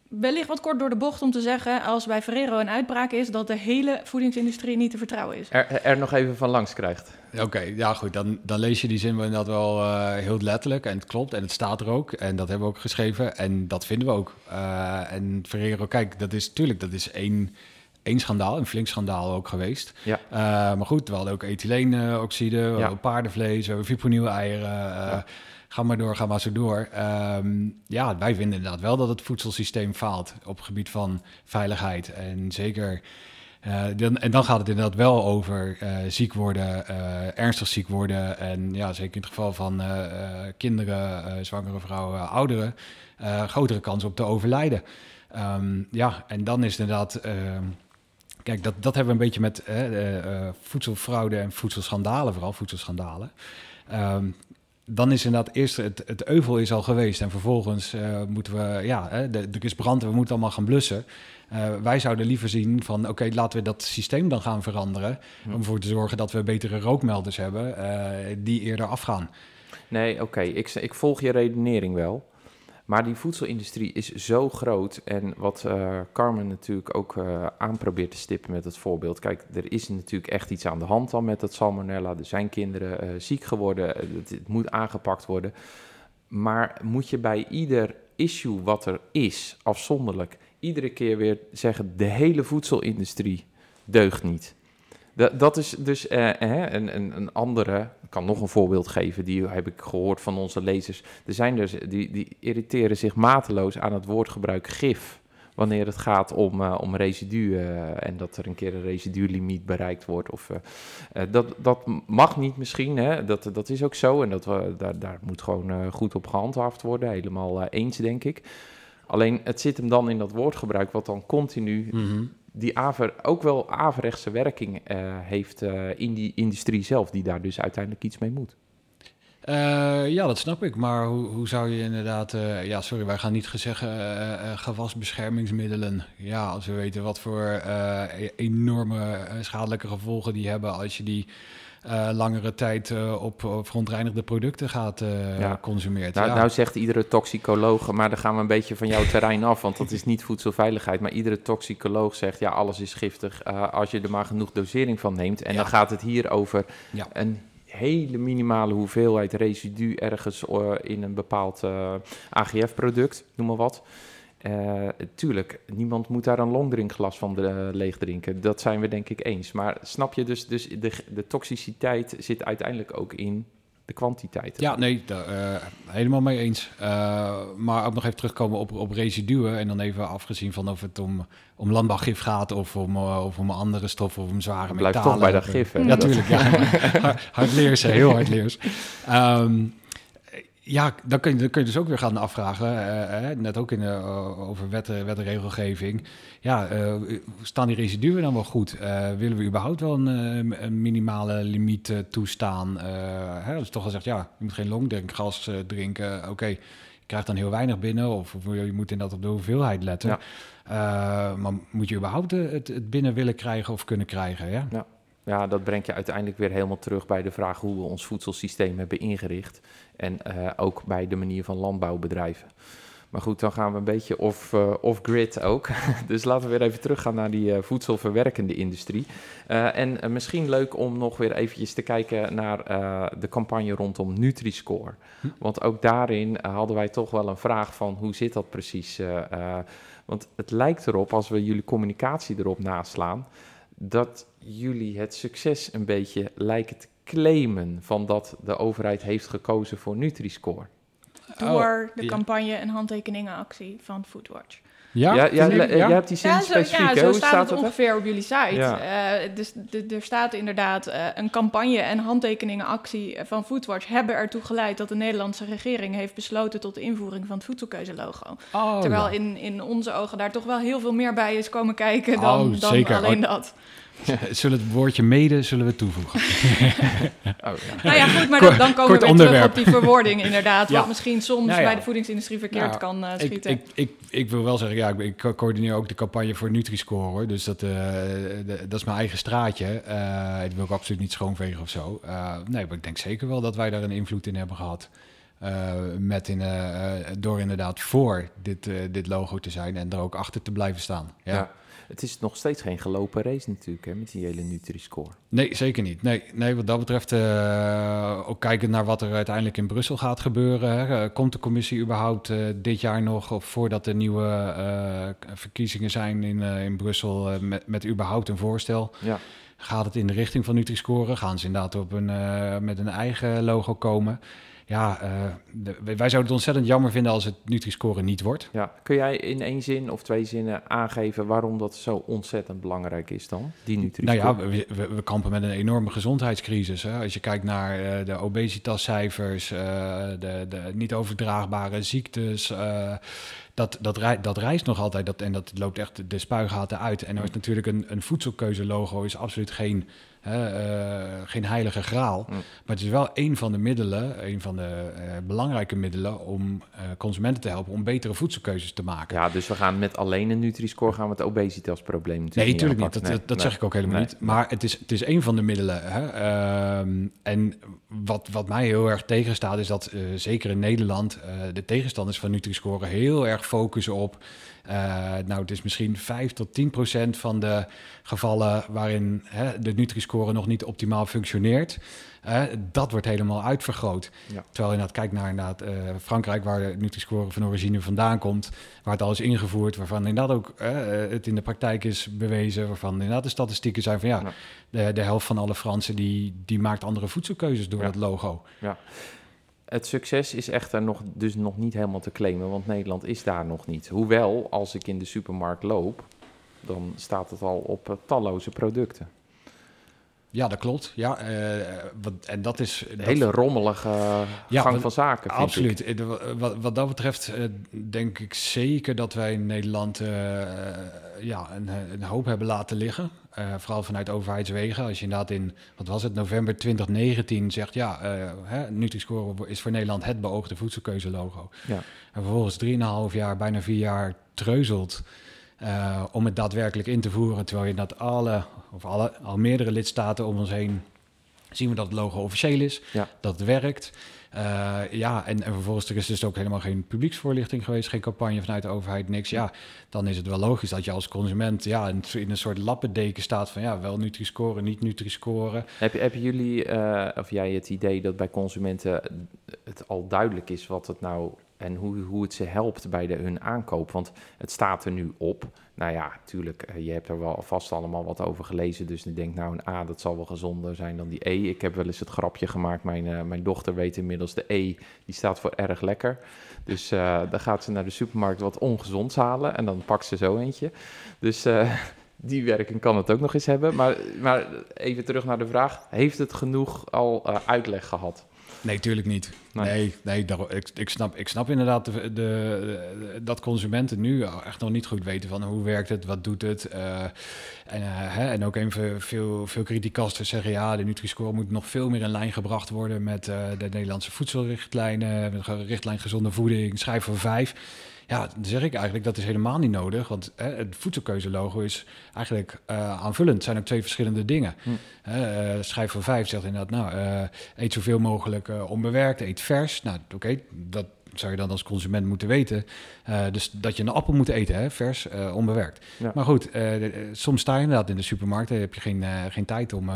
wellicht wat kort door de bocht om te zeggen, als bij Ferrero een uitbraak is, dat de hele voedingsindustrie niet te vertrouwen is. Er, er nog even van langs krijgt. Oké, ja goed, dan, dan lees je die zin inderdaad wel uh, heel letterlijk en het klopt en het staat er ook en dat hebben we ook geschreven en dat vinden we ook. Uh, en Ferrero, kijk, dat is natuurlijk, dat is één, één schandaal, een flink schandaal ook geweest. Ja. Uh, maar goed, we hadden ook ethyleenoxide, we ja. paardenvlees, we hebben fipronil eieren. Ja. Ga maar door, ga maar zo door. Um, ja, wij vinden inderdaad wel dat het voedselsysteem faalt op het gebied van veiligheid. En zeker uh, dan, en dan gaat het inderdaad wel over uh, ziek worden, uh, ernstig ziek worden. En ja, zeker in het geval van kinderen, zwangere vrouwen, ouderen, grotere kans op te overlijden. Um, ja, en dan is inderdaad. ehm, kijk, dat, dat hebben we een beetje met voedselfraude en voedselschandalen, vooral voedselschandalen. Um, dan is inderdaad eerst het, het euvel is al geweest en vervolgens uh, moeten we, ja, er is brand en we moeten allemaal gaan blussen. Uh, wij zouden liever zien van, oké, okay, laten we dat systeem dan gaan veranderen, hm. om ervoor te zorgen dat we betere rookmelders hebben uh, die eerder afgaan. Nee, oké, okay. ik, ik volg je redenering wel. Maar die voedselindustrie is zo groot. En wat uh, Carmen natuurlijk ook uh, aan probeert te stippen met het voorbeeld. Kijk, er is natuurlijk echt iets aan de hand dan met dat salmonella. Er zijn kinderen uh, ziek geworden. Het, het, moet aangepakt worden. Maar moet je bij ieder issue wat er is, afzonderlijk, iedere keer weer zeggen: de hele voedselindustrie deugt niet. Dat, dat is dus uh, een, een, een andere, ik kan nog een voorbeeld geven, die heb ik gehoord van onze lezers. Er zijn dus, die, die irriteren zich mateloos aan het woordgebruik gif. Wanneer het gaat om, uh, om residu uh, en dat er een keer een residulimiet bereikt wordt. Of, dat, dat mag niet misschien, hè? Dat, dat is ook zo. En dat we, daar, daar moet gewoon goed op gehandhaafd worden. Helemaal eens, denk ik. Alleen het zit hem dan in dat woordgebruik, wat dan continu -hmm die aver, ook wel averechtse werking uh, heeft uh, in die industrie zelf, die daar dus uiteindelijk iets mee moet. Uh, ja, dat snap ik. Maar hoe, hoe zou je inderdaad... ja, sorry, wij gaan niet zeggen gewasbeschermingsmiddelen. Ja, als we weten wat voor enorme schadelijke gevolgen die hebben... als je die uh, langere tijd uh, op, op verontreinigde producten gaat uh, ja. consumeert. Nou, ja. nou zegt iedere toxicoloog, maar dan gaan we een beetje van jouw terrein af, want dat is niet voedselveiligheid. Maar iedere toxicoloog zegt, ja, alles is giftig als je er maar genoeg dosering van neemt. En ja. dan gaat het hier over een hele minimale hoeveelheid residu ergens in een bepaald AGF-product, noem maar wat. Uh, tuurlijk, niemand moet daar een longdrinkglas van de, leeg drinken. Dat zijn we denk ik eens. Maar snap je dus, dus de, de toxiciteit zit uiteindelijk ook in de kwantiteit. Ja, nee, daar, uh, helemaal mee eens. Maar ook nog even terugkomen op, op residuen. En dan even afgezien van of het om, om landbouwgif gaat of om, of om andere stoffen of om zware metalen. Blijf toch bij dat gif, hè? Ja, tuurlijk. Ja. hardleers, heel hardleers. Um, ja, dan kun, je, dan kun je dus ook weer gaan afvragen, uh, uh, net ook in, uh, over wet, wet en regelgeving. Ja, staan die residuen dan wel goed? willen we überhaupt wel een, een minimale limiet toestaan? hè, dat is toch gezegd, ja, je moet geen longdrinkgas drinken. Oké, okay, je krijgt dan heel weinig binnen of, of je moet inderdaad op de hoeveelheid letten. Ja. maar moet je überhaupt het, het binnen willen krijgen of kunnen krijgen? Ja. ja. Ja, dat brengt je uiteindelijk weer helemaal terug bij de vraag hoe we ons voedselsysteem hebben ingericht. En uh, ook bij de manier van landbouwbedrijven. Maar goed, dan gaan we een beetje off, uh, off-grid ook. dus laten we weer even teruggaan naar die uh, voedselverwerkende industrie. en misschien leuk om nog weer eventjes te kijken naar de campagne rondom Nutri-Score. Hm. Want ook daarin hadden wij toch wel een vraag van hoe zit dat precies? want het lijkt erop, als we jullie communicatie erop naslaan, dat jullie het succes een beetje lijken te claimen van dat de overheid heeft gekozen voor Nutri-Score? Door de campagne en handtekeningenactie van Foodwatch. Ja, ja, ja, ja, je hebt die zin ja, zo, specifiek. Ja, zo staat, staat het ongeveer op jullie site. Ja. Uh, dus er staat inderdaad uh, een campagne en handtekeningenactie van Foodwatch hebben ertoe geleid dat de Nederlandse regering heeft besloten tot de invoering van het voedselkeuzelogo. Oh, Terwijl in, in onze ogen daar toch wel heel veel meer bij is komen kijken dan, oh, dan alleen oh. dat. Zullen het woordje mede zullen we toevoegen? oh, ja. Nou ja, goed, maar dan, dan komen we weer onderwerp. terug op die verwoording inderdaad. ja. Wat misschien soms ja, ja. bij de voedingsindustrie verkeerd nou, kan uh, schieten. Ik, ik, ik, ik, wil wel zeggen, ja, ik, ik coördineer ook de campagne voor Nutri-Score. Hoor. Dus dat, de, dat is mijn eigen straatje. Uh, dat wil ik absoluut niet schoonvegen of zo. nee, maar ik denk zeker wel dat wij daar een invloed in hebben gehad. met in, door inderdaad voor dit, dit logo te zijn en er ook achter te blijven staan. ja. Het is nog steeds geen gelopen race natuurlijk, hè, met die hele Nutri-score. Nee, zeker niet. Nee, nee wat dat betreft, uh, ook kijken naar wat er uiteindelijk in Brussel gaat gebeuren. Hè. Eh, komt de commissie überhaupt uh, dit jaar nog, of voordat er nieuwe uh, verkiezingen zijn in, in Brussel, met, met überhaupt een voorstel? Ja. Gaat het in de richting van Nutri-score? Gaan ze inderdaad op een, met een eigen logo komen? Ja, uh, wij zouden het ontzettend jammer vinden als het Nutri-score niet wordt. Ja. Kun jij in één zin of twee zinnen aangeven waarom dat zo ontzettend belangrijk is dan, die Nutri-score? Nou ja, we, we, kampen met een enorme gezondheidscrisis. Hè. Als je kijkt naar uh, de obesitascijfers, uh, de, de niet overdraagbare ziektes... dat, dat, dat reist nog altijd dat, en dat loopt echt de spuigaten uit. En er is natuurlijk een, een voedselkeuze-logo is absoluut geen uh, geen heilige graal. Mm. Maar het is wel een van de middelen, een van de uh, belangrijke middelen om uh, consumenten te helpen om betere voedselkeuzes te maken. Ja, dus we gaan met alleen een Nutri-score gaan we het obesitasprobleem natuurlijk Nee, natuurlijk niet. Dat, nee, dat, zeg ik ook helemaal niet. Maar het is, het is een van de middelen. Hè? Uh, en wat, wat mij heel erg tegenstaat is dat zeker in Nederland de tegenstanders van Nutri-score heel erg focussen op uh, nou, het is misschien 5 tot 10 procent van de gevallen waarin hè, de Nutri-score nog niet optimaal functioneert. Uh, dat wordt helemaal uitvergroot. Ja. Terwijl je inderdaad kijkt naar inderdaad, uh, Frankrijk, waar de Nutri-score van origine vandaan komt, waar het al is ingevoerd, waarvan inderdaad ook het in de praktijk is bewezen, waarvan inderdaad de statistieken zijn van ja, De, de, helft van alle Fransen die, die maakt andere voedselkeuzes door ja. dat logo. Ja. Het succes is echter nog, dus nog niet helemaal te claimen, want Nederland is daar nog niet. Hoewel, als ik in de supermarkt loop, dan staat het al op uh, talloze producten. Ja, dat klopt. Ja, uh, wat, en dat is... Een hele rommelige ja, gang van zaken, Absoluut. Ik. Eh, wat, wat dat betreft uh, denk ik zeker dat wij in Nederland uh, ja, een, een, hoop hebben laten liggen. Vooral vanuit overheidswegen. Als je inderdaad in, wat was het, november 2019 zegt... ja, hè, Nutri-Score is voor Nederland het beoogde voedselkeuzelogo. Ja. En vervolgens 3,5 jaar, bijna vier jaar treuzelt... Uh, om het daadwerkelijk in te voeren. Terwijl je dat alle, of alle, al meerdere lidstaten om ons heen zien we dat het logo officieel is, ja. dat het werkt. Uh, ja, en, en, vervolgens er is dus ook helemaal geen publieksvoorlichting geweest, geen campagne vanuit de overheid, niks. Ja, dan is het wel logisch dat je als consument ja, in, een soort lappendeken staat van ja, wel Nutri-scoren, niet Nutri-scoren. Heb, hebben jullie, uh, of jij het idee dat bij consumenten het al duidelijk is wat het nou en hoe, hoe het ze helpt bij de, hun aankoop. Want het staat er nu op. Nou ja, tuurlijk, eh, je hebt er wel vast allemaal wat over gelezen. Dus ik denk, nou, een A, dat zal wel gezonder zijn dan die E. Ik heb wel eens het grapje gemaakt. Mijn, uh, mijn dochter weet inmiddels de E, die staat voor erg lekker. Dus uh, dan gaat ze naar de supermarkt wat ongezonds halen. En dan pakt ze zo eentje. Dus die werking kan het ook nog eens hebben. Maar, maar even terug naar de vraag. Heeft het genoeg al uitleg gehad? Nee, tuurlijk niet. Nee, nee, ik, ik, snap, ik snap inderdaad de, de, dat consumenten nu echt nog niet goed weten van hoe werkt het, wat doet het. Uh, en, uh, hè, en ook even veel, veel criticasters zeggen ja, de Nutri-score moet nog veel meer in lijn gebracht worden met uh, de Nederlandse voedselrichtlijnen, richtlijn gezonde voeding, schrijf voor vijf. Ja, dan zeg ik eigenlijk dat is helemaal niet nodig. Want hè, het voedselkeuzelogo is eigenlijk uh, aanvullend. Het zijn ook twee verschillende dingen. Hm. Uh, schrijf van vijf zegt inderdaad, nou, uh, eet zoveel mogelijk onbewerkt, eet vers. Nou, oké, dat zou je dan als consument moeten weten. dus dat je een appel moet eten, hè, vers, onbewerkt. Maar goed, soms sta je inderdaad in de supermarkt, en heb je geen, geen tijd om,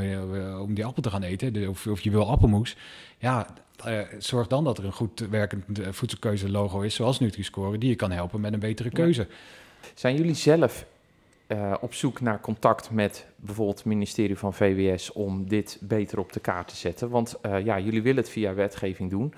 om die appel te gaan eten. of, of je wil appelmoes. Ja, uh, zorg dan dat er een goed werkend uh, voedselkeuze-logo is, zoals Nutri-Score, die je kan helpen met een betere keuze. Zijn jullie zelf uh, op zoek naar contact met bijvoorbeeld het ministerie van VWS om dit beter op de kaart te zetten? Want ja, jullie willen het via wetgeving doen.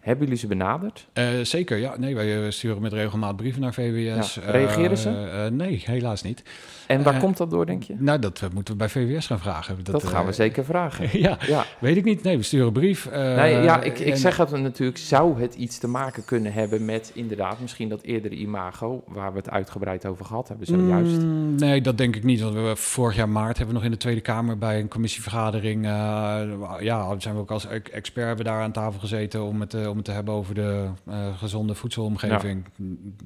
Hebben jullie ze benaderd? Uh, zeker, ja. Nee, wij eh, sturen met regelmaat brieven naar VWS. Ja. Reageren ze? Uh, nee, helaas niet. En waar komt dat door, denk je? Nou, dat moeten we bij VWS gaan vragen. Dat, dat gaan we zeker vragen. ja, ja, weet ik niet. Nee, we sturen een brief. nee, ja, ik, ik zeg het natuurlijk, zou het iets te maken kunnen hebben met inderdaad misschien dat eerdere imago, waar we het uitgebreid over gehad hebben zojuist? Mm, nee, dat denk ik niet. Want we vorig jaar maart hebben we nog in de Tweede Kamer bij een commissievergadering, ja, zijn we ook als expert hebben daar aan tafel gezeten om het, om te hebben over de gezonde voedselomgeving.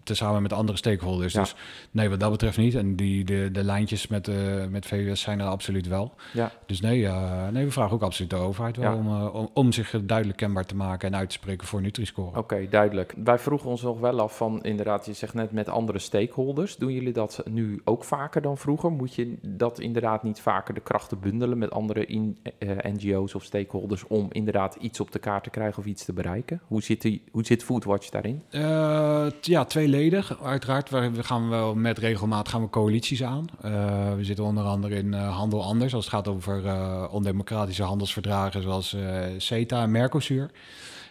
Tezamen met andere stakeholders. Dus nee, wat dat betreft niet. En die, de, de lijntjes met, met VWS zijn er absoluut wel. Ja. Dus nee, nee, we vragen ook absoluut de overheid wel om, om, om, zich duidelijk kenbaar te maken en uit te spreken voor Nutri-score. Oké, duidelijk. Wij vroegen ons nog wel af van, inderdaad, je zegt net met andere stakeholders. Doen jullie dat nu ook vaker dan vroeger? Moet je dat inderdaad niet vaker de krachten bundelen met andere in, NGO's of stakeholders om inderdaad iets op de kaart te krijgen of iets te bereiken? Hoe zit, die, hoe zit Foodwatch daarin? Uh, ja, tweeledig. Uiteraard, we gaan wel met regelmaat gaan we coalities aan. Uh, we zitten onder andere in uh, Handel Anders, als het gaat over ondemocratische handelsverdragen zoals CETA en Mercosur.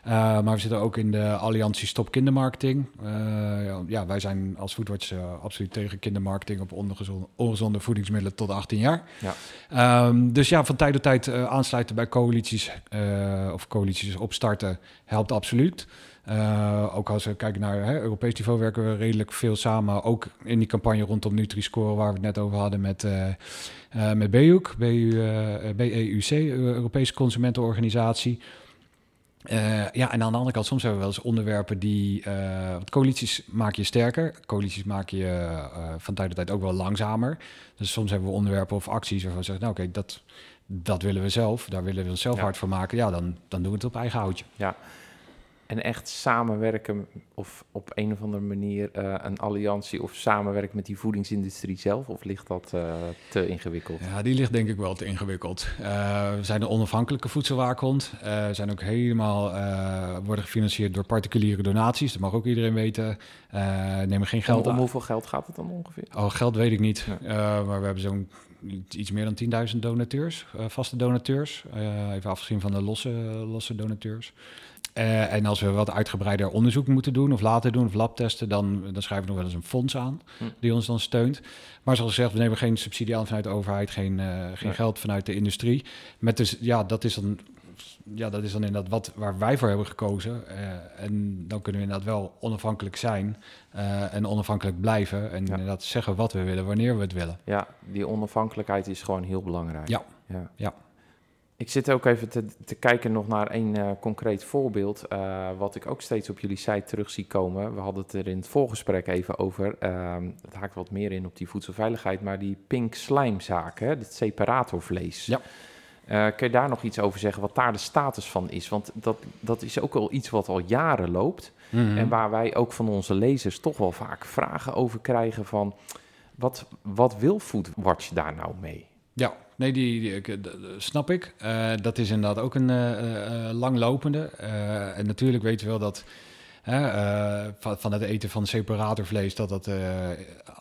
Uh, maar we zitten ook in de Alliantie Stop Kindermarketing. Uh, ja, wij zijn als Foodwatch uh, absoluut tegen kindermarketing op ongezonde, ongezonde voedingsmiddelen tot 18 jaar. Ja. Um, dus ja, van tijd tot tijd aansluiten bij coalities of coalities opstarten helpt absoluut. ook als we kijken naar hè, Europees niveau werken we redelijk veel samen. Ook in die campagne rondom Nutri-Score waar we het net over hadden met, met BEUC, BEUC, Europese Consumentenorganisatie. Uh, ja, en aan de andere kant, soms hebben we wel eens onderwerpen die... Uh, coalities maak je sterker. Coalities maak je uh, van tijd tot tijd ook wel langzamer. Dus soms hebben we onderwerpen of acties waarvan we zeggen... nou oké, dat, dat willen we zelf. Daar willen we ons zelf hard voor maken. Ja, dan, dan doen we het op eigen houtje. Ja, en echt samenwerken of op een of andere manier uh, een alliantie of samenwerken met die voedingsindustrie zelf? Of ligt dat uh, te ingewikkeld? Ja, die ligt denk ik wel te ingewikkeld. Uh, we zijn een onafhankelijke voedselwaakhond. We zijn ook helemaal, worden gefinancierd door particuliere donaties. Dat mag ook iedereen weten. nemen geen geld om, om hoeveel geld gaat het dan ongeveer? Oh, geld weet ik niet. maar we hebben zo'n iets meer dan 10.000 donateurs, vaste donateurs. even afgezien van de losse, losse donateurs. Uh, en als we wat uitgebreider onderzoek moeten doen of laten doen of labtesten, dan, dan schrijven we nog wel eens een fonds aan hm. die ons dan steunt. Maar zoals gezegd, we nemen geen subsidie aan vanuit de overheid, geen, uh, geen geld vanuit de industrie. Met dus, ja, dat is dan, ja, dat is dan inderdaad wat waar wij voor hebben gekozen. Uh, en dan kunnen we inderdaad wel onafhankelijk zijn en onafhankelijk blijven. En ja. inderdaad zeggen wat we willen, wanneer we het willen. Ja, die onafhankelijkheid is gewoon heel belangrijk. Ja, ja. ja. Ik zit ook even te, te kijken nog naar een uh, concreet voorbeeld, uh, wat ik ook steeds op jullie site terug zie komen. We hadden het er in het voorgesprek even over, uh, het haakt wat meer in op die voedselveiligheid, maar die pink slijmzaak, hè, het separatorvlees. Ja. Uh, kun je daar nog iets over zeggen, wat daar de status van is? Want dat, dat is ook al iets wat al jaren loopt mm -hmm. en waar wij ook van onze lezers toch wel vaak vragen over krijgen van, wat, wat wil Foodwatch daar nou mee? Ja, nee, die, die, snap ik. Uh, dat is inderdaad ook een uh, langlopende. en natuurlijk weten we wel dat van, van, het eten van separatorvlees, dat dat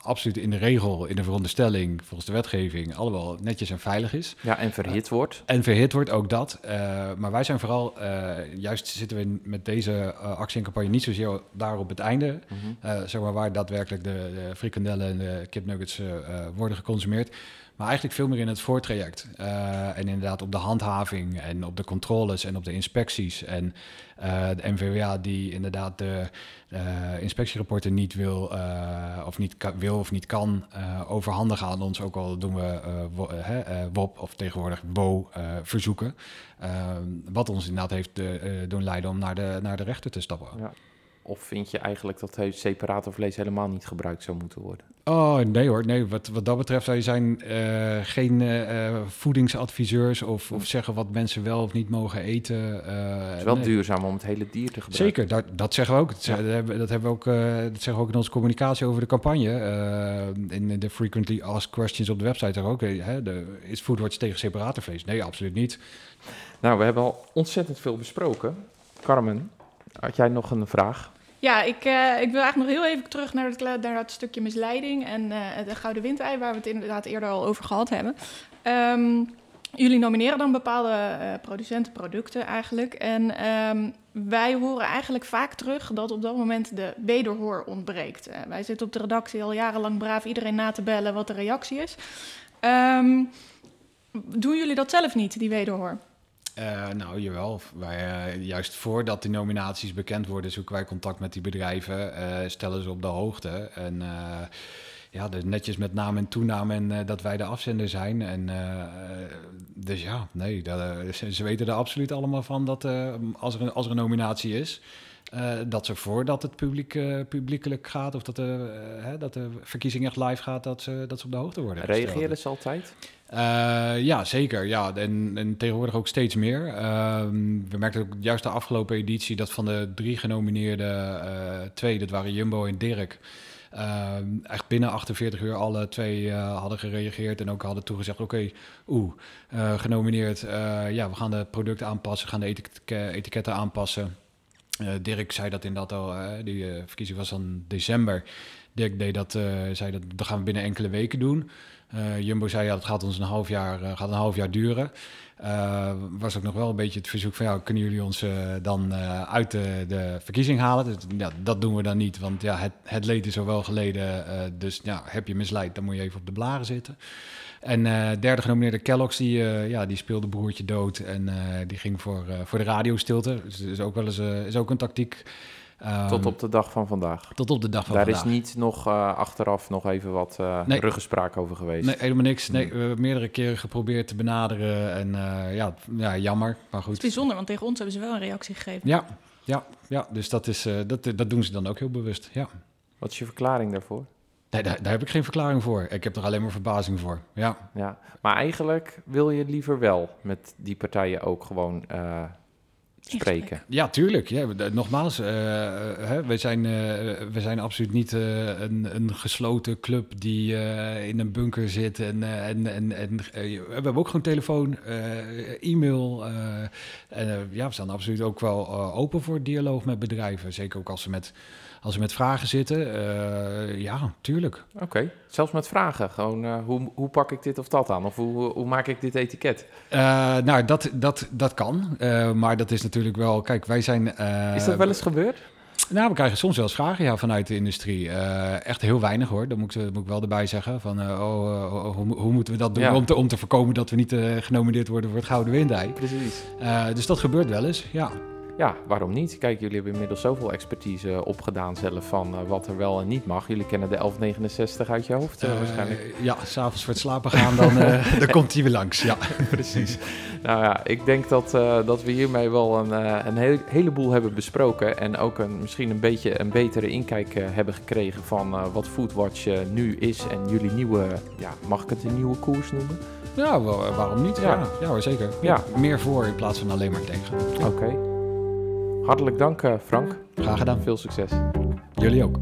absoluut in de regel, in de veronderstelling, volgens de wetgeving, allemaal netjes en veilig is. Ja, en verhit wordt. En verhit wordt, ook dat. maar wij zijn vooral, juist zitten we met deze actie en campagne niet zozeer daar op het einde, mm -hmm. zeg maar waar daadwerkelijk de, de frikandellen en de kipnuggets worden geconsumeerd. Maar eigenlijk veel meer in het voortraject. Uh, en inderdaad op de handhaving en op de controles en op de inspecties. En uh, de NVWA die inderdaad de uh, inspectierapporten niet wil, of niet wil of niet kan overhandigen aan ons. Ook al doen we WOP of tegenwoordig WO verzoeken. wat ons inderdaad heeft doen leiden om naar de, naar de rechter te stappen. Ja. Of vind je eigenlijk dat separatorvlees helemaal niet gebruikt zou moeten worden? Oh, nee hoor. Nee, wat, wat dat betreft, wij zijn uh, geen uh, voedingsadviseurs of, of zeggen wat mensen wel of niet mogen eten. Uh, het is wel duurzaam om het hele dier te gebruiken. Zeker, dat, dat zeggen we ook. Dat, hebben, dat, hebben we ook dat zeggen we ook in onze communicatie over de campagne. in de frequently asked questions op de website zeggen ook, hè, de, is Foodwatch tegen separatorvlees? Nee, absoluut niet. Nou, we hebben al ontzettend veel besproken. Carmen, had jij nog een vraag? Ja, ik, uh, ik wil eigenlijk nog heel even terug naar naar het stukje misleiding en uh, de gouden windei, waar we het inderdaad eerder al over gehad hebben. Um, jullie nomineren dan bepaalde uh, producenten, producten eigenlijk. En um, wij horen eigenlijk vaak terug dat op dat moment de wederhoor ontbreekt. wij zitten op de redactie al jarenlang braaf iedereen na te bellen wat de reactie is. Um, doen jullie dat zelf niet, die wederhoor? Uh, nou, jawel. Wij, uh, juist voordat de nominaties bekend worden, zoeken wij contact met die bedrijven, uh, stellen ze op de hoogte. En ja, dus netjes met naam en toenaam en dat wij de afzender zijn. En dus ja, nee, dat, ze, weten er absoluut allemaal van dat als, er, als er een nominatie is, dat ze voordat het publiek, publiekelijk gaat, of dat de, hè, dat de verkiezing echt live gaat, dat ze, dat ze op de hoogte worden. Reageren ze altijd? Ja, zeker. Ja. En, en tegenwoordig ook steeds meer. Ehm, we merkten ook juist de afgelopen editie dat van de drie genomineerde twee, dat waren Jumbo en Dirk. Ehm, echt binnen 48 uur alle twee hadden gereageerd en ook hadden toegezegd: oké, oeh, genomineerd. ja, we gaan de producten aanpassen, gaan de etiketten aanpassen. Dirk zei dat inderdaad al, die verkiezing was dan december. Dirk deed dat, zei dat, dat gaan we binnen enkele weken doen. Jumbo zei ja, dat gaat ons een half jaar, gaat een half jaar duren. was ook nog wel een beetje het verzoek van ja, kunnen jullie ons dan uit de, de, verkiezing halen? Dus, ja, dat doen we dan niet, want ja, het, het leed is al wel geleden. dus ja, heb je misleid, dan moet je even op de blaren zitten. En derde genomineerde Kellogg's, die, ja, die speelde broertje dood en die ging voor, voor de radiostilte. Dus is ook wel eens is ook een tactiek. Um, tot op de dag van vandaag. Tot op de dag van Daar vandaag. Daar is niet nog achteraf nog even wat nee. ruggespraak over geweest. Nee, helemaal niks. Nee, we hebben meerdere keren geprobeerd te benaderen en ja, ja, jammer, maar goed. Het is bijzonder, want tegen ons hebben ze wel een reactie gegeven. Ja, ja, ja dus dat, is, dat, dat doen ze dan ook heel bewust, ja. Wat is je verklaring daarvoor? Nee, daar, daar, heb ik geen verklaring voor. Ik heb er alleen maar verbazing voor. Ja. ja. Maar eigenlijk wil je liever wel met die partijen ook gewoon uh, spreken. Ja, tuurlijk. Ja, nogmaals, uh, hè, we, zijn, uh, zijn absoluut niet een, een, gesloten club die in een bunker zit. En, en, en, en we hebben ook gewoon telefoon, e-mail. en ja, we staan absoluut ook wel open voor dialoog met bedrijven. Zeker ook als ze met als we met vragen zitten, uh, ja, tuurlijk. Oké, zelfs met vragen. Gewoon, uh, hoe, hoe pak ik dit of dat aan? Of hoe, hoe maak ik dit etiket? Uh, nou, dat, dat, dat kan. maar dat is natuurlijk wel... Kijk, wij zijn... is dat wel eens gebeurd? Nou, we krijgen soms wel eens vragen ja, vanuit de industrie. echt heel weinig hoor, dat moet, moet ik wel erbij zeggen. Van, oh, hoe, hoe, moeten we dat doen ja. om, te, om te voorkomen dat we niet genomineerd worden voor het Gouden Windei? Precies. dus dat gebeurt wel eens, ja ja, waarom niet? Kijk, jullie hebben inmiddels zoveel expertise opgedaan zelf van uh, wat er wel en niet mag. Jullie kennen de 1169 uit je hoofd uh, waarschijnlijk. Ja, s'avonds voor het slapen gaan, dan, dan komt hij weer langs. Ja, precies. Nou ja, ik denk dat, dat we hiermee wel een, een heel, heleboel hebben besproken. En ook een, misschien een beetje een betere inkijk hebben gekregen van wat Foodwatch nu is. En jullie nieuwe, ja, mag ik het een nieuwe koers noemen? Ja, waarom niet? Ja, ja, ja zeker. Ja. Meer voor in plaats van alleen maar tegen. Oké. Okay. Hartelijk dank, eh, Frank. Graag gedaan. Veel succes. Jullie ook.